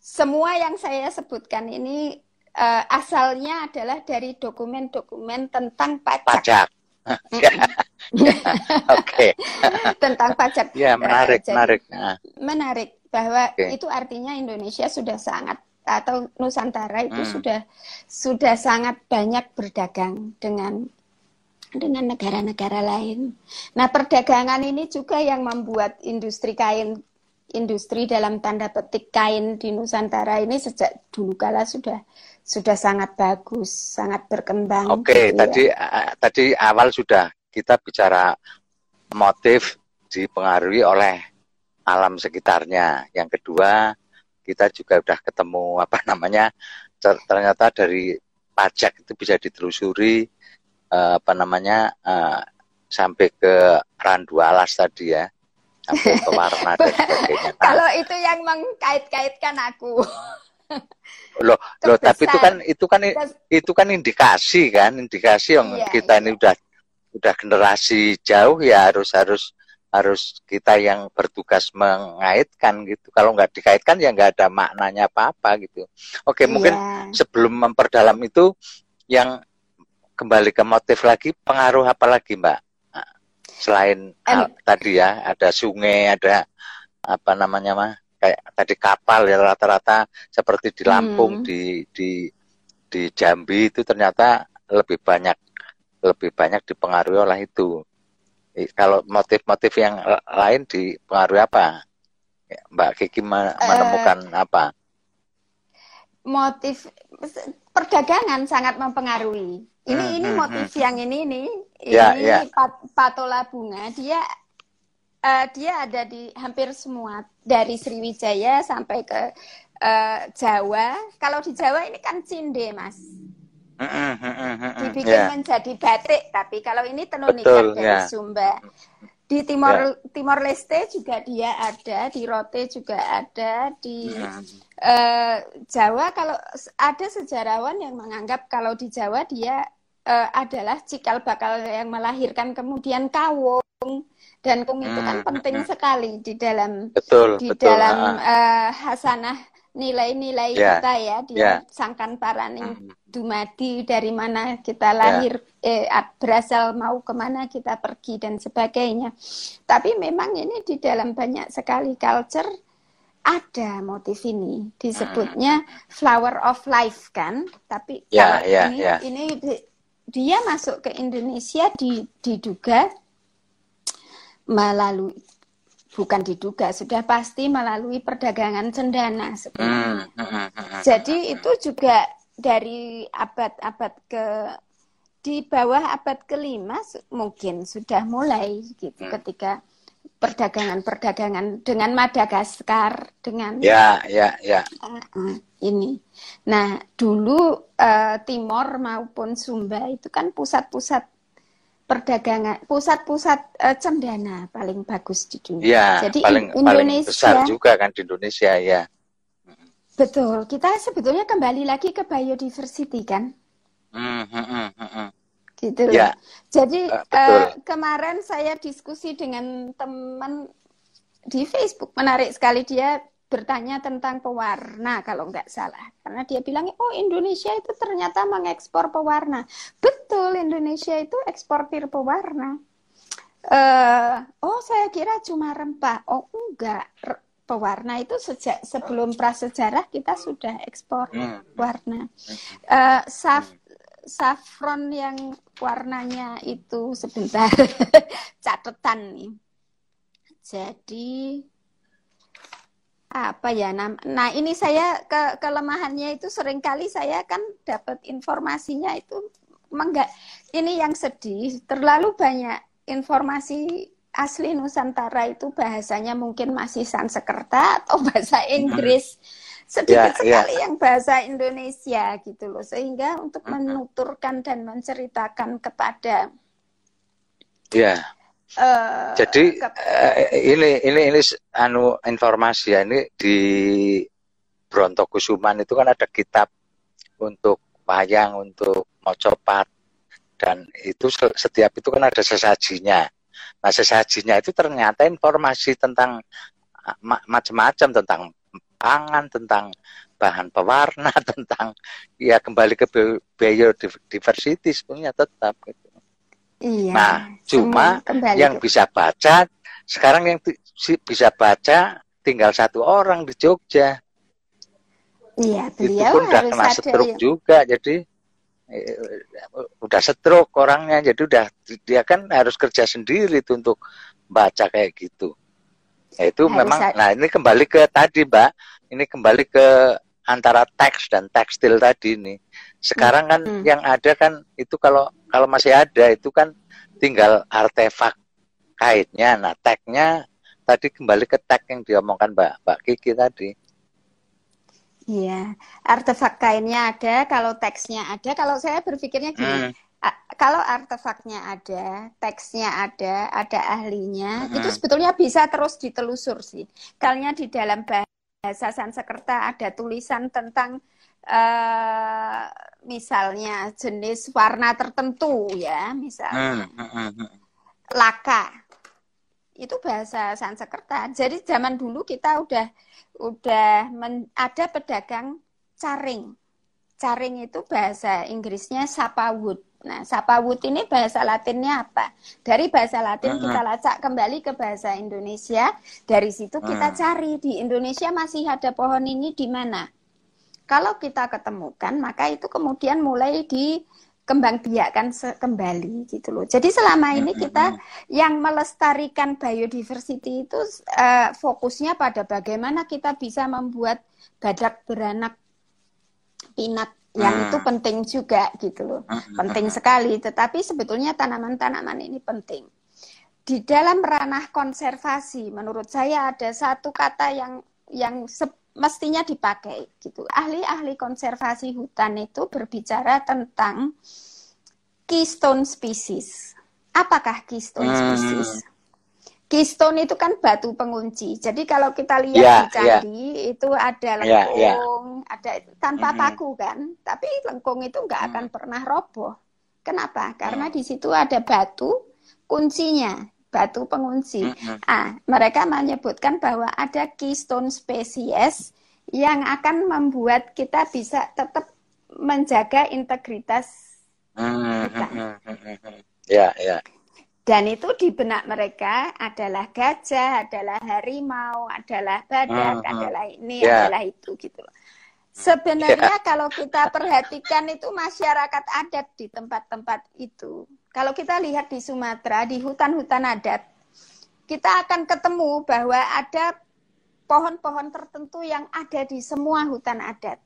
semua yang saya sebutkan ini uh, asalnya adalah dari dokumen-dokumen tentang pajak. Pajak. <laughs> Oke. <laughs> tentang pajak. Ya, menarik, Jadi, menarik. Nah. Menarik bahwa okay. itu artinya Indonesia sudah sangat atau Nusantara itu hmm. sudah sudah sangat banyak berdagang dengan dengan negara-negara lain. Nah, perdagangan ini juga yang membuat industri kain industri dalam tanda petik kain di Nusantara ini sejak dulu kala sudah sudah sangat bagus, sangat berkembang. Oke, okay, gitu tadi ya. uh, tadi awal sudah kita bicara motif dipengaruhi oleh alam sekitarnya. Yang kedua, kita juga sudah ketemu apa namanya ternyata dari pajak itu bisa ditelusuri uh, apa namanya uh, sampai ke randu alas tadi ya sampai ke warna dan <laughs> sebagainya. Nah, Kalau itu yang mengkait-kaitkan aku. <laughs> loh, loh tapi itu kan itu kan itu kan indikasi kan, indikasi yang iya, kita iya. ini udah udah generasi jauh ya harus harus harus kita yang bertugas mengaitkan gitu. Kalau nggak dikaitkan ya nggak ada maknanya apa-apa gitu. Oke, iya. mungkin sebelum memperdalam itu yang kembali ke motif lagi, pengaruh apa lagi Mbak? selain uh, tadi ya ada sungai ada apa namanya mah kayak tadi kapal ya rata-rata seperti di Lampung hmm. di di di Jambi itu ternyata lebih banyak lebih banyak dipengaruhi oleh itu kalau motif-motif yang lain dipengaruhi apa ya, Mbak Kiki menemukan uh, apa motif perdagangan sangat mempengaruhi ini hmm, ini hmm, motif hmm. yang ini ini ya, ini ya. Pat, patola bunga dia uh, dia ada di hampir semua dari Sriwijaya sampai ke uh, Jawa. Kalau di Jawa ini kan cinde, Mas. Dibikin yeah. menjadi batik, tapi kalau ini tenun ikat dari yeah. Sumba. Di Timor yeah. Timor Leste juga dia ada, di Rote juga ada, di uh, Jawa kalau ada sejarawan yang menganggap kalau di Jawa dia uh, adalah cikal bakal yang melahirkan kemudian kawung dan kawung itu kan penting sekali di dalam betul, di betul. dalam uh, hasanah nilai-nilai yeah. kita ya dia yeah. sangkan paraning mm. dumadi dari mana kita lahir yeah. eh, berasal mau ke mana kita pergi dan sebagainya tapi memang ini di dalam banyak sekali culture ada motif ini disebutnya flower of life kan tapi yeah, kalau yeah, ini yeah. ini dia masuk ke Indonesia diduga melalui bukan diduga sudah pasti melalui perdagangan cendana sebenarnya. Hmm, hmm, hmm, Jadi itu juga dari abad-abad ke di bawah abad kelima mungkin sudah mulai gitu ketika perdagangan-perdagangan dengan Madagaskar dengan ya ya ya uh, ini. Nah dulu uh, Timor maupun Sumba itu kan pusat-pusat perdagangan pusat-pusat uh, cendana paling bagus di dunia. Ya, Jadi paling, Indonesia paling besar juga kan di Indonesia ya. Betul. Kita sebetulnya kembali lagi ke biodiversity kan. Hmm, hmm. Gitu. Ya. Jadi uh, uh, kemarin saya diskusi dengan teman di Facebook menarik sekali dia bertanya tentang pewarna kalau nggak salah. Karena dia bilang oh Indonesia itu ternyata mengekspor pewarna. Betul Indonesia itu eksportir pewarna. Uh, oh saya kira cuma rempah. Oh enggak. Pewarna itu sejak sebelum prasejarah kita sudah ekspor hmm. warna. Uh, saf saffron yang warnanya itu sebentar. <laughs> Catatan nih. Jadi apa ya nah, nah ini saya ke kelemahannya itu sering kali saya kan dapat informasinya itu enggak ini yang sedih terlalu banyak informasi asli Nusantara itu bahasanya mungkin masih Sanskerta atau <laughs> bahasa hmm. Inggris sedikit yeah, sekali yeah. yang bahasa Indonesia gitu loh sehingga untuk hmm. menuturkan dan menceritakan kepada yeah. Uh, Jadi uh, ini ini ini anu informasi ya ini di Brontokusuman itu kan ada kitab untuk wayang untuk mocopat dan itu setiap itu kan ada sesajinya. Nah sesajinya itu ternyata informasi tentang macam-macam tentang pangan, tentang bahan pewarna, <laughs> tentang ya kembali ke biodiversity sebenarnya tetap gitu. Iya. Nah, cuma yang bisa baca sekarang yang bisa baca tinggal satu orang di Jogja. Iya, beliau itu pun udah kena stroke juga, jadi eh, udah stroke orangnya, jadi udah dia kan harus kerja sendiri tuh untuk baca kayak gitu. Ya, itu harus memang, nah ini kembali ke tadi, Mbak, ini kembali ke antara teks dan tekstil tadi nih. Sekarang kan hmm. yang ada kan itu kalau kalau masih ada itu kan tinggal artefak kaitnya. Nah, tagnya tadi kembali ke tag yang diomongkan Mbak Mbak Kiki tadi. Iya, artefak kainnya ada, kalau teksnya ada. Kalau saya berpikirnya gini, hmm. kalau artefaknya ada, teksnya ada, ada ahlinya, hmm. itu sebetulnya bisa terus ditelusur sih. Kalinya di dalam bahasa Sanskerta ada tulisan tentang uh, misalnya jenis warna tertentu ya, misalnya hmm, hmm, hmm, laka itu bahasa Sanskerta. Jadi zaman dulu kita udah udah men, ada pedagang caring. Caring itu bahasa Inggrisnya sapawut. Nah, sapawut ini bahasa Latinnya apa? Dari bahasa Latin kita lacak kembali ke bahasa Indonesia. Dari situ kita cari di Indonesia masih ada pohon ini di mana? Kalau kita ketemukan, maka itu kemudian mulai dikembang biakkan kembali gitu loh. Jadi selama ini kita yang melestarikan biodiversity itu uh, fokusnya pada bagaimana kita bisa membuat badak beranak pinak yang hmm. itu penting juga gitu loh. Hmm. Penting sekali, tetapi sebetulnya tanaman-tanaman ini penting. Di dalam ranah konservasi menurut saya ada satu kata yang yang mestinya dipakai gitu. Ahli-ahli konservasi hutan itu berbicara tentang keystone species. Apakah keystone hmm. species? Keystone itu kan batu pengunci. Jadi kalau kita lihat yeah, di ya. candi yeah. itu ada ya, ya. lengkung, yeah, yeah. ada tanpa mm -hmm. paku kan, tapi lengkung itu nggak akan mm. pernah roboh. Kenapa? Karena mm. di situ ada batu kuncinya, batu pengunci. Mm -hmm. Ah, mereka menyebutkan bahwa ada keystone species yang akan membuat kita bisa tetap menjaga integritas mm -hmm. Ya, ya. Dan itu di benak mereka adalah gajah, adalah harimau, adalah badak, adalah ini, yeah. adalah itu gitu loh. Sebenarnya yeah. kalau kita perhatikan itu masyarakat adat di tempat-tempat itu. Kalau kita lihat di Sumatera, di hutan-hutan adat, kita akan ketemu bahwa ada pohon-pohon tertentu yang ada di semua hutan adat.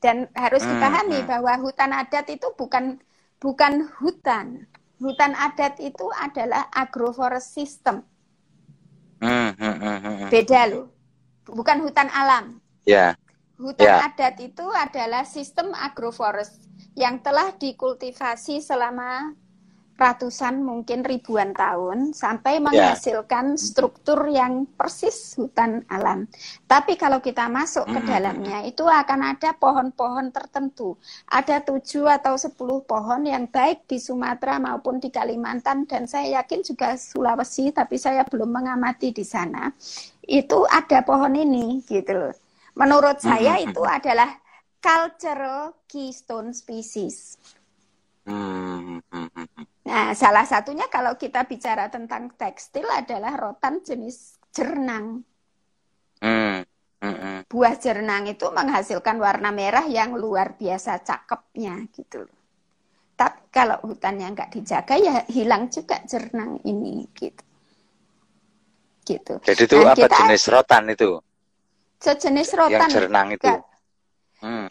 Dan harus dipahami hmm, bahwa hutan adat itu bukan bukan hutan, hutan adat itu adalah agroforest system. Hmm, hmm, hmm, hmm, hmm. Beda loh. Bukan hutan alam. Ya. Yeah. Hutan yeah. adat itu adalah sistem agroforest yang telah dikultivasi selama ratusan mungkin ribuan tahun sampai ya. menghasilkan yeah. struktur yang persis hutan alam. Tapi kalau kita masuk ke mm-hmm. dalamnya itu akan ada pohon-pohon tertentu. Ada tujuh atau sepuluh pohon yang baik di Sumatera maupun di Kalimantan dan saya yakin juga Sulawesi tapi saya belum mengamati di sana. Itu ada pohon ini gitu loh. Menurut saya itu adalah cultural keystone species. Mm-hmm. Nah, salah satunya kalau kita bicara tentang tekstil adalah rotan jenis jernang. Mm. Mm Buah jernang itu menghasilkan warna merah yang luar biasa cakepnya gitu. Tapi kalau hutannya nggak dijaga ya hilang juga jernang ini gitu. Gitu. Jadi itu nah, apa kita, jenis rotan itu? Sejenis rotan. Yang jernang itu. Hmm.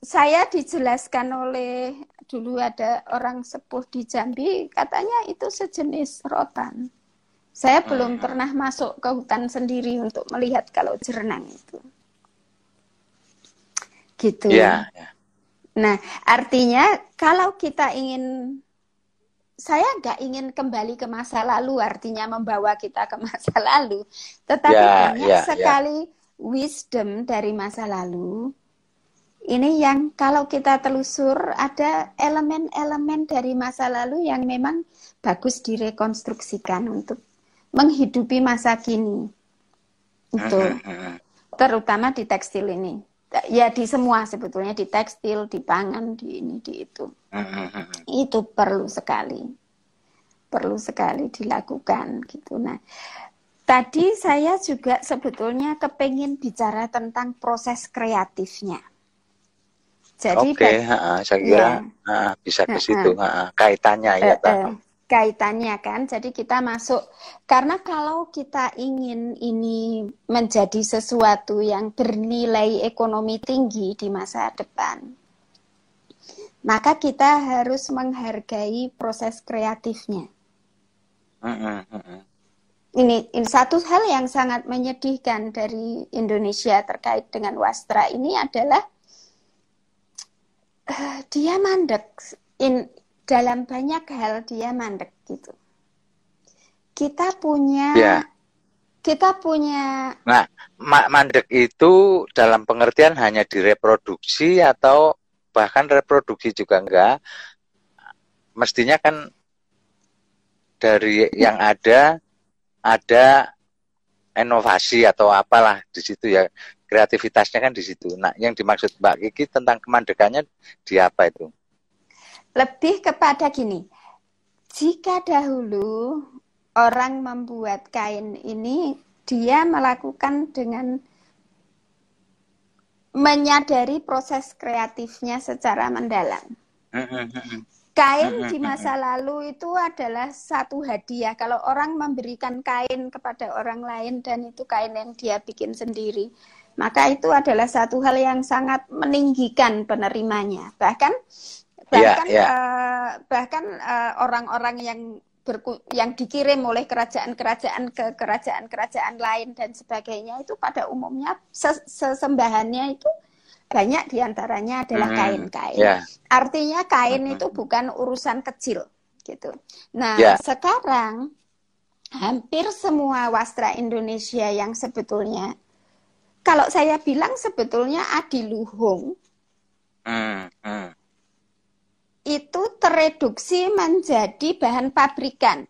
Saya dijelaskan oleh dulu ada orang sepuh di Jambi katanya itu sejenis rotan. Saya belum hmm. pernah masuk ke hutan sendiri untuk melihat kalau jernang itu. Gitu. Ya, ya. Nah, artinya kalau kita ingin saya nggak ingin kembali ke masa lalu, artinya membawa kita ke masa <laughs> lalu, tetapi ya, banyak ya, ya. sekali ya. wisdom dari masa lalu ini yang kalau kita telusur ada elemen-elemen dari masa lalu yang memang bagus direkonstruksikan untuk menghidupi masa kini. Itu terutama di tekstil ini. Ya di semua sebetulnya di tekstil, di pangan, di ini, di itu. Itu perlu sekali. Perlu sekali dilakukan gitu. Nah, tadi saya juga sebetulnya kepingin bicara tentang proses kreatifnya jadi Oke, okay, saya kira ya. bisa ke situ kaitannya ya. Uh, kaitannya kan. Jadi kita masuk karena kalau kita ingin ini menjadi sesuatu yang bernilai ekonomi tinggi di masa depan, maka kita harus menghargai proses kreatifnya. Ini, ini satu hal yang sangat menyedihkan dari Indonesia terkait dengan wastra ini adalah uh, dia mandek. In dalam banyak hal dia mandek gitu. Kita punya ya. kita punya nah ma mandek itu dalam pengertian hanya direproduksi atau bahkan reproduksi juga enggak. Mestinya kan dari yang ada ada inovasi atau apalah di situ ya kreativitasnya kan di situ. Nah, yang dimaksud Mbak Kiki tentang kemandekannya di apa itu? Lebih kepada gini, jika dahulu orang membuat kain ini, dia melakukan dengan menyadari proses kreatifnya secara mendalam. Kain di masa lalu itu adalah satu hadiah. Kalau orang memberikan kain kepada orang lain dan itu kain yang dia bikin sendiri, maka itu adalah satu hal yang sangat meninggikan penerimanya. Bahkan bahkan yeah, yeah. Uh, bahkan uh, orang-orang yang berku, yang dikirim oleh kerajaan-kerajaan ke kerajaan-kerajaan lain dan sebagainya itu pada umumnya sesembahannya itu banyak di antaranya adalah hmm, kain-kain. Hmm, yeah. Artinya kain hmm. itu bukan urusan kecil gitu. Nah yeah. sekarang hampir semua wastra Indonesia yang sebetulnya kalau saya bilang sebetulnya adiluhung hmm, hmm. itu tereduksi menjadi bahan pabrikan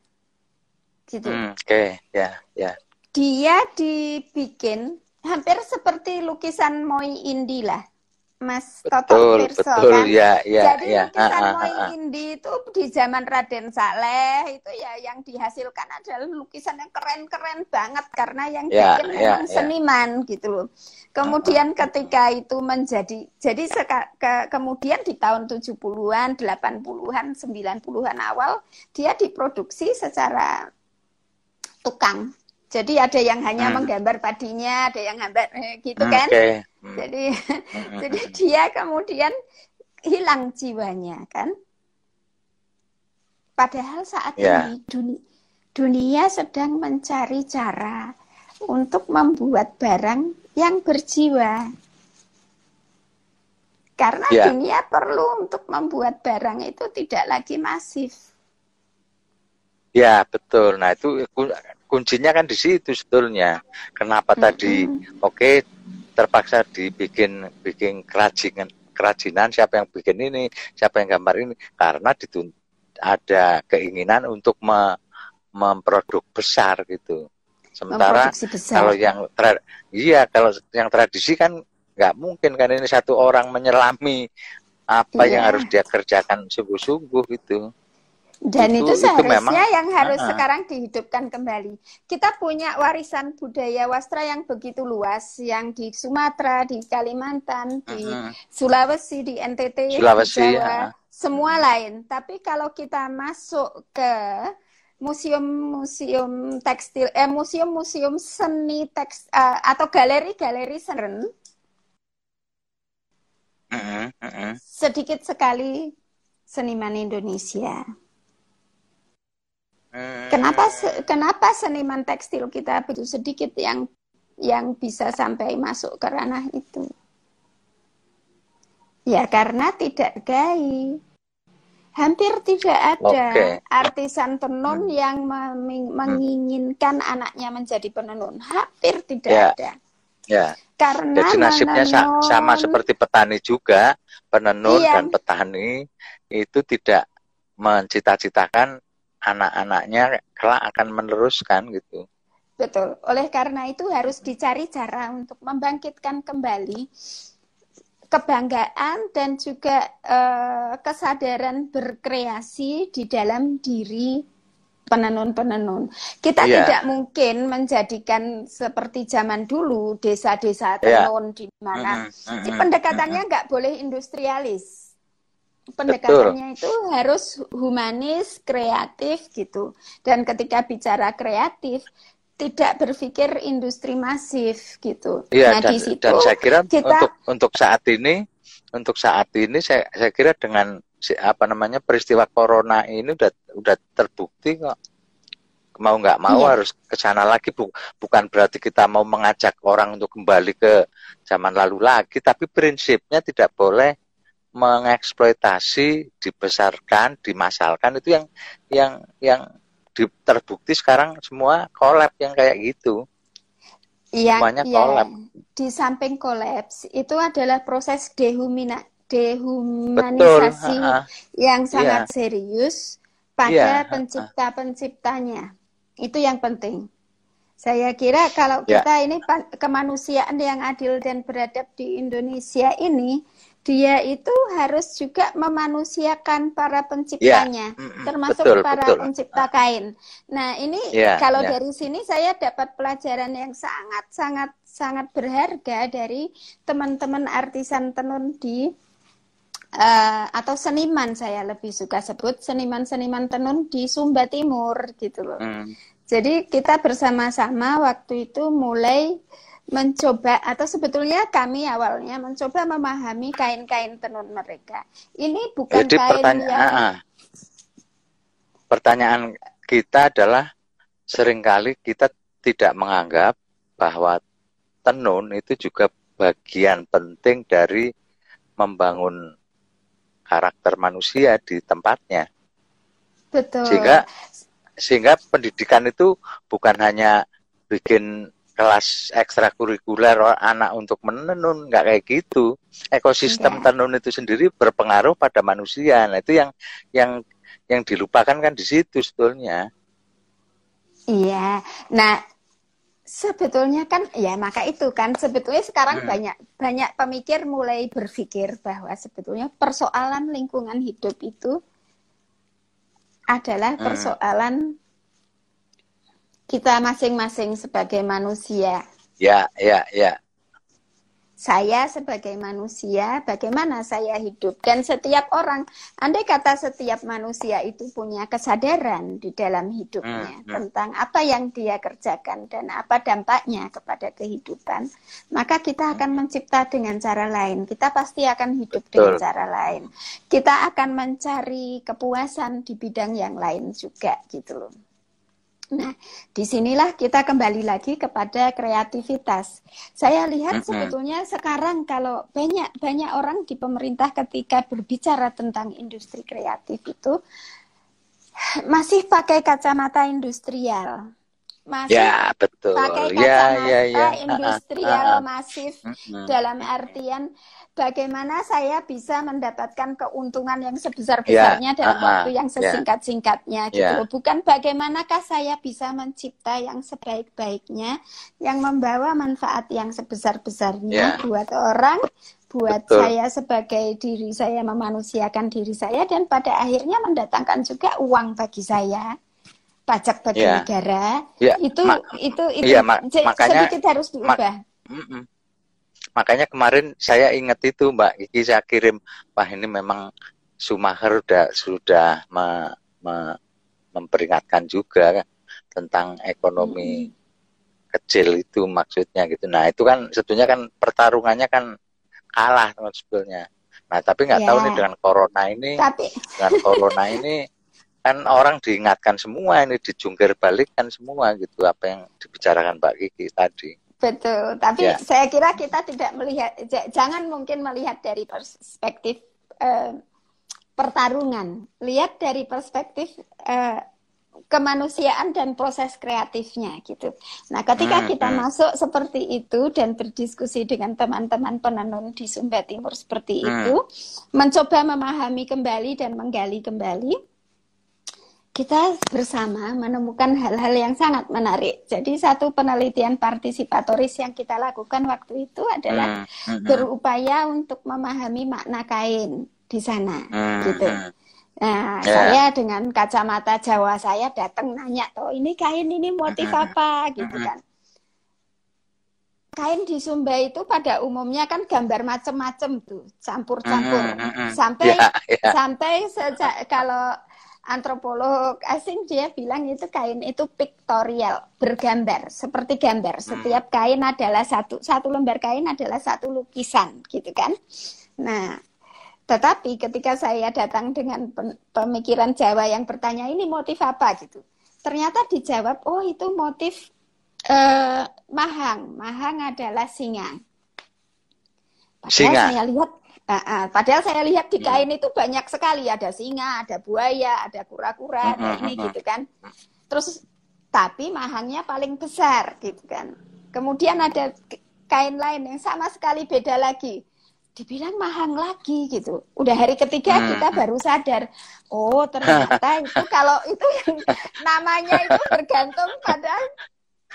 gitu. Hmm, Oke, okay. ya, ya. Dia dibikin hampir seperti lukisan Moi Indi lah. Mas Toto Pirso betul, kan. Ya, ya, Jadi ya. lukisan ah, Moi Indi itu di zaman Raden Saleh itu ya yang dihasilkan adalah lukisan yang keren-keren banget karena yang ya, bikin ya, memang ya. seniman gitu loh. Kemudian ketika itu menjadi jadi seka, ke, kemudian di tahun 70-an, 80-an, 90-an awal dia diproduksi secara tukang jadi ada yang hanya hmm. menggambar padinya, ada yang gambar eh, gitu hmm, kan. Jadi <laughs> jadi dia kemudian hilang jiwanya kan. Padahal saat yeah. ini dunia, dunia sedang mencari cara untuk membuat barang yang berjiwa. Karena yeah. dunia perlu untuk membuat barang itu tidak lagi masif. Ya, betul. Nah, itu kuncinya kan di situ sebetulnya. Kenapa hmm. tadi oke okay, terpaksa dibikin bikin kerajinan kerajinan siapa yang bikin ini, siapa yang gambar ini karena ditunt ada keinginan untuk me memproduk besar gitu. Sementara besar. kalau yang tra iya kalau yang tradisi kan nggak mungkin kan ini satu orang menyelami apa yeah. yang harus dia kerjakan sungguh-sungguh gitu. Dan itu, itu seharusnya itu memang, yang harus uh -huh. sekarang dihidupkan kembali. Kita punya warisan budaya wastra yang begitu luas, yang di Sumatera, di Kalimantan, di uh -huh. Sulawesi, di NTT, Sulawesi, di Jawa, uh -huh. semua lain. Tapi kalau kita masuk ke museum-museum tekstil, eh museum-museum seni teks uh, atau galeri-galeri seni, uh uh sedikit sekali seniman Indonesia. Kenapa kenapa seniman tekstil kita begitu sedikit yang yang bisa sampai masuk ke ranah itu? Ya karena tidak gai. Hampir tidak ada okay. artisan tenun hmm. yang hmm. menginginkan hmm. anaknya menjadi penenun. Hampir tidak yeah. ada. Ya. Karena Jadi nasibnya menenun, sama seperti petani juga, penenun iya. dan petani itu tidak mencita-citakan anak-anaknya kelak akan meneruskan gitu. Betul. Oleh karena itu harus dicari cara untuk membangkitkan kembali kebanggaan dan juga uh, kesadaran berkreasi di dalam diri penenun-penenun. Kita yeah. tidak mungkin menjadikan seperti zaman dulu desa-desa iya. tenun yeah. di mana mm -hmm. pendekatannya nggak mm -hmm. boleh industrialis pendekatannya Betul. itu harus humanis, kreatif gitu. Dan ketika bicara kreatif, tidak berpikir industri masif gitu. Iya, nah, dan, di situ dan saya kira kita, untuk untuk saat ini, untuk saat ini saya saya kira dengan apa namanya peristiwa corona ini udah udah terbukti kok mau nggak mau iya. harus ke sana lagi Bu, bukan berarti kita mau mengajak orang untuk kembali ke zaman lalu lagi tapi prinsipnya tidak boleh mengeksploitasi, dibesarkan, dimasalkan itu yang yang yang terbukti sekarang semua kolab yang kayak gitu. Iya, Semuanya kolab. Di samping kolaps itu adalah proses dehumina, dehumanisasi Betul. yang sangat ya. serius pada ya. pencipta-penciptanya. Itu yang penting. Saya kira kalau ya. kita ini kemanusiaan yang adil dan beradab di Indonesia ini dia itu harus juga memanusiakan para penciptanya, yeah. termasuk betul, para betul. pencipta kain. Nah, ini yeah, kalau yeah. dari sini saya dapat pelajaran yang sangat sangat sangat berharga dari teman-teman artisan tenun di uh, atau seniman saya lebih suka sebut seniman-seniman tenun di Sumba Timur gitu loh. Mm. Jadi kita bersama-sama waktu itu mulai mencoba atau sebetulnya kami awalnya mencoba memahami kain-kain tenun mereka. Ini bukan Jadi kain pertanya yang ah, ah. pertanyaan kita adalah sering kali kita tidak menganggap bahwa tenun itu juga bagian penting dari membangun karakter manusia di tempatnya. betul. Sehingga sehingga pendidikan itu bukan hanya bikin kelas ekstrakurikuler anak untuk menenun nggak kayak gitu ekosistem Enggak. tenun itu sendiri berpengaruh pada manusia nah itu yang yang yang dilupakan kan di situ sebetulnya Iya. Nah, sebetulnya kan ya maka itu kan sebetulnya sekarang Hmm. banyak banyak pemikir mulai berpikir bahwa sebetulnya persoalan lingkungan hidup itu adalah Hmm. Kita masing-masing sebagai manusia. ya ya ya Saya sebagai manusia, bagaimana saya hidup dan setiap orang, andai kata setiap manusia itu punya kesadaran di dalam hidupnya Hmm, hmm. tentang apa yang dia kerjakan dan apa dampaknya kepada kehidupan, maka kita akan mencipta dengan cara lain. Kita pasti akan hidup dengan Betul. cara lain. Kita akan mencari kepuasan di bidang yang lain juga gitu loh. Nah, di sinilah kita kembali lagi kepada kreativitas. Saya lihat Mm-mm. sebetulnya sekarang kalau banyak banyak orang di pemerintah ketika berbicara tentang industri kreatif itu masih pakai kacamata industrial, masih ya betul pakai ya kacamata ya ya industrial Ah, ah, ah. masif Mm-mm. dalam artian bagaimana saya bisa mendapatkan keuntungan yang sebesar-besarnya Ya, dalam ah, ah, waktu yang ya. sesingkat-singkatnya gitu Ya. loh. Bukan bagaimanakah saya bisa mencipta yang sebaik-baiknya yang membawa manfaat yang sebesar-besarnya Ya. buat orang, buat Betul. saya sebagai diri saya memanusiakan diri saya dan pada akhirnya mendatangkan juga uang bagi saya. Pajak bagi Ya. negara Ya, itu ma- itu itu iya, ma- makanya- sedikit harus diubah. Mm-mm. Makanya kemarin saya ingat itu Mbak Kiki saya kirim, wah ini memang Sumaher sudah sudah me- me- memperingatkan juga kan tentang ekonomi kecil itu maksudnya gitu. Nah itu kan sebetulnya kan pertarungannya kan kalah teman sebetulnya. Nah tapi nggak tahu Ya. nih dengan corona ini, Tapi dengan corona ini kan orang diingatkan semua ini dijungkir balikkan semua gitu apa yang dibicarakan Mbak Kiki tadi. Betul. Tapi Ya. saya kira kita tidak melihat, jangan mungkin melihat dari perspektif eh, pertarungan. Lihat dari perspektif eh, kemanusiaan dan proses kreatifnya gitu. Nah, ketika Hmm, kita hmm. masuk seperti itu dan berdiskusi dengan teman-teman penenun di Sumba Timur seperti Hmm. itu, mencoba memahami kembali dan menggali kembali, kita bersama menemukan hal-hal yang sangat menarik. Jadi satu penelitian partisipatoris yang kita lakukan waktu itu adalah Hmm, hmm, berupaya untuk memahami makna kain di sana, hmm, gitu. Nah, Ya. saya dengan kacamata Jawa saya datang nanya, "Toh, ini kain ini motif apa?" gitu kan. Kain di Sumba itu pada umumnya kan gambar macem-macem tuh, campur-campur. Sampai Ya, ya. sampai sejak kalau antropolog asing dia bilang itu kain itu pictorial, bergambar, seperti gambar. Hmm. Setiap kain adalah satu satu lembar kain adalah satu lukisan, gitu kan. Nah, tetapi ketika saya datang dengan pemikiran Jawa yang bertanya ini motif apa gitu, ternyata dijawab oh itu motif eh, mahang. Mahang adalah singa. Padahal Singa. saya lihat, ah, ah, padahal saya lihat di Hmm. kain itu banyak sekali ada singa, ada buaya, ada kura-kura, ada Hmm, ini hmm, gitu kan. Terus tapi mahangnya paling besar gitu kan. Kemudian ada kain lain yang sama sekali beda lagi. Dibilang mahang lagi gitu. Udah hari ketiga Hmm, kita baru sadar, oh ternyata <laughs> itu kalau itu yang namanya itu bergantung pada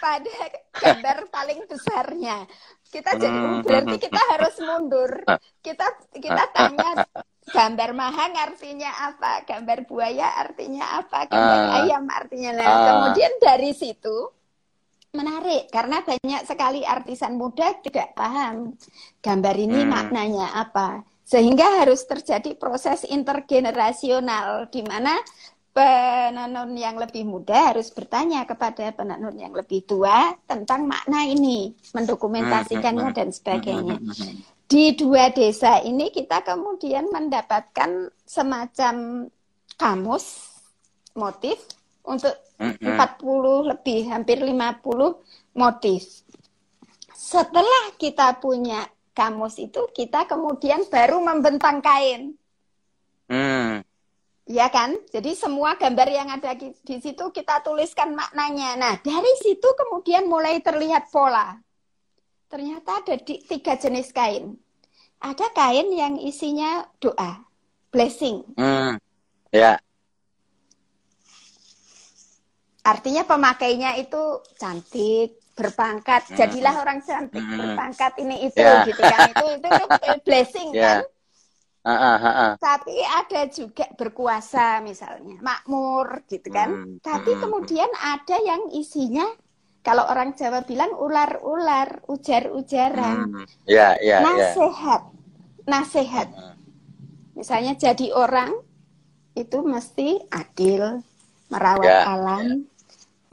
pada gambar paling besarnya. Kita jadi Hmm, berarti kita harus mundur. <laughs> Kita kita tanya gambar mahang artinya apa, gambar buaya artinya apa, gambar Ah. ayam artinya. Nah, Ah. kemudian dari situ menarik karena banyak sekali artisan muda tidak paham gambar ini Hmm. maknanya apa. Sehingga harus terjadi proses intergenerasional di mana penenun yang lebih muda harus bertanya kepada penenun yang lebih tua tentang makna ini, mendokumentasikannya dan sebagainya. Di dua desa ini kita kemudian mendapatkan semacam kamus motif untuk 40 lebih, hampir 50 motif. Setelah kita punya kamus itu, kita kemudian baru membentang kain. Hmm Ya kan? Jadi semua gambar yang ada di, di situ kita tuliskan maknanya. Nah, dari situ kemudian mulai terlihat pola. Ternyata ada di, tiga jenis kain. Ada kain yang isinya doa, blessing. Hmm. Ya. Artinya pemakainya itu cantik, berpangkat. Hmm. Jadilah orang cantik, hmm. berpangkat ini itu ya. gitu kan. Itu itu, itu <laughs> blessing ya. kan Tapi ada juga berkuasa misalnya, makmur gitu kan. Hmm, Tapi hmm, kemudian ada yang isinya kalau orang Jawa bilang ular-ular, ujar-ujaran. Hmm, yeah, yeah, nasehat. Yeah. Nasehat. Hmm. Misalnya jadi orang itu mesti adil, merawat yeah, alam,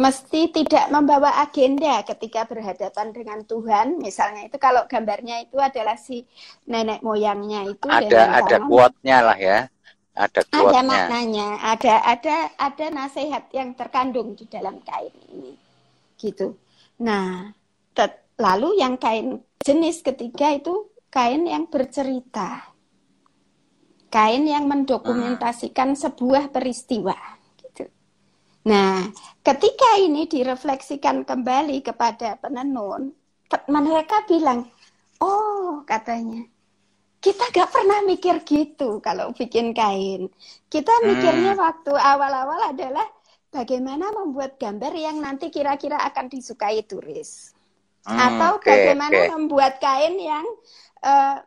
mesti tidak membawa agenda ketika berhadapan dengan Tuhan. Misalnya itu kalau gambarnya itu adalah si nenek moyangnya itu ada ada quote-nya lah ya. Ada quote-nya. Ada maknanya, ada ada ada nasihat yang terkandung di dalam kain ini. Gitu. Nah, lalu yang kain jenis ketiga itu kain yang bercerita. Kain yang mendokumentasikan sebuah peristiwa Nah, ketika ini direfleksikan kembali kepada penenun, mereka bilang, oh katanya, kita gak pernah mikir gitu kalau bikin kain. Kita mikirnya hmm. waktu awal-awal adalah bagaimana membuat gambar yang nanti kira-kira akan disukai turis. Hmm, Atau okay, bagaimana okay. membuat kain yang uh,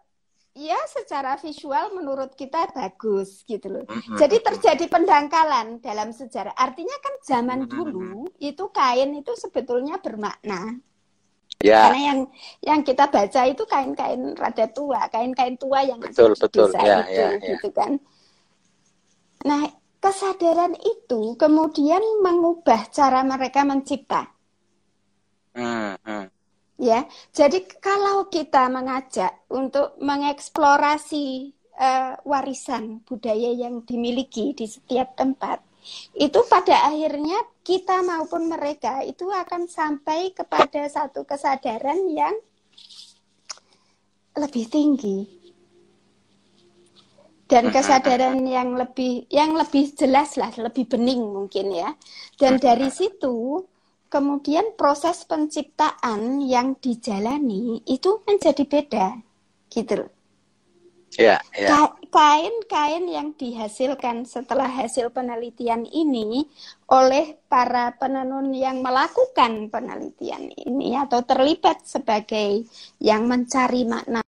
ya secara visual menurut kita bagus gitu loh. Jadi terjadi pendangkalan dalam sejarah. Artinya kan zaman dulu itu kain itu sebetulnya bermakna. Ya. Karena yang yang kita baca itu kain-kain rada tua, kain-kain tua yang betul, betul. Ya, itu ya, ya. gitu kan. Nah, kesadaran itu kemudian mengubah cara mereka mencipta. Hmm, hmm. Ya, jadi kalau kita mengajak untuk mengeksplorasi uh, warisan budaya yang dimiliki di setiap tempat, itu pada akhirnya kita maupun mereka itu akan sampai kepada satu kesadaran yang lebih tinggi. Dan kesadaran yang lebih yang lebih jelas lah, lebih bening mungkin ya. Dan dari situ kemudian proses penciptaan yang dijalani itu menjadi beda gitu Ya, ya. Kain-kain yang dihasilkan setelah hasil penelitian ini oleh para penenun yang melakukan penelitian ini atau terlibat sebagai yang mencari makna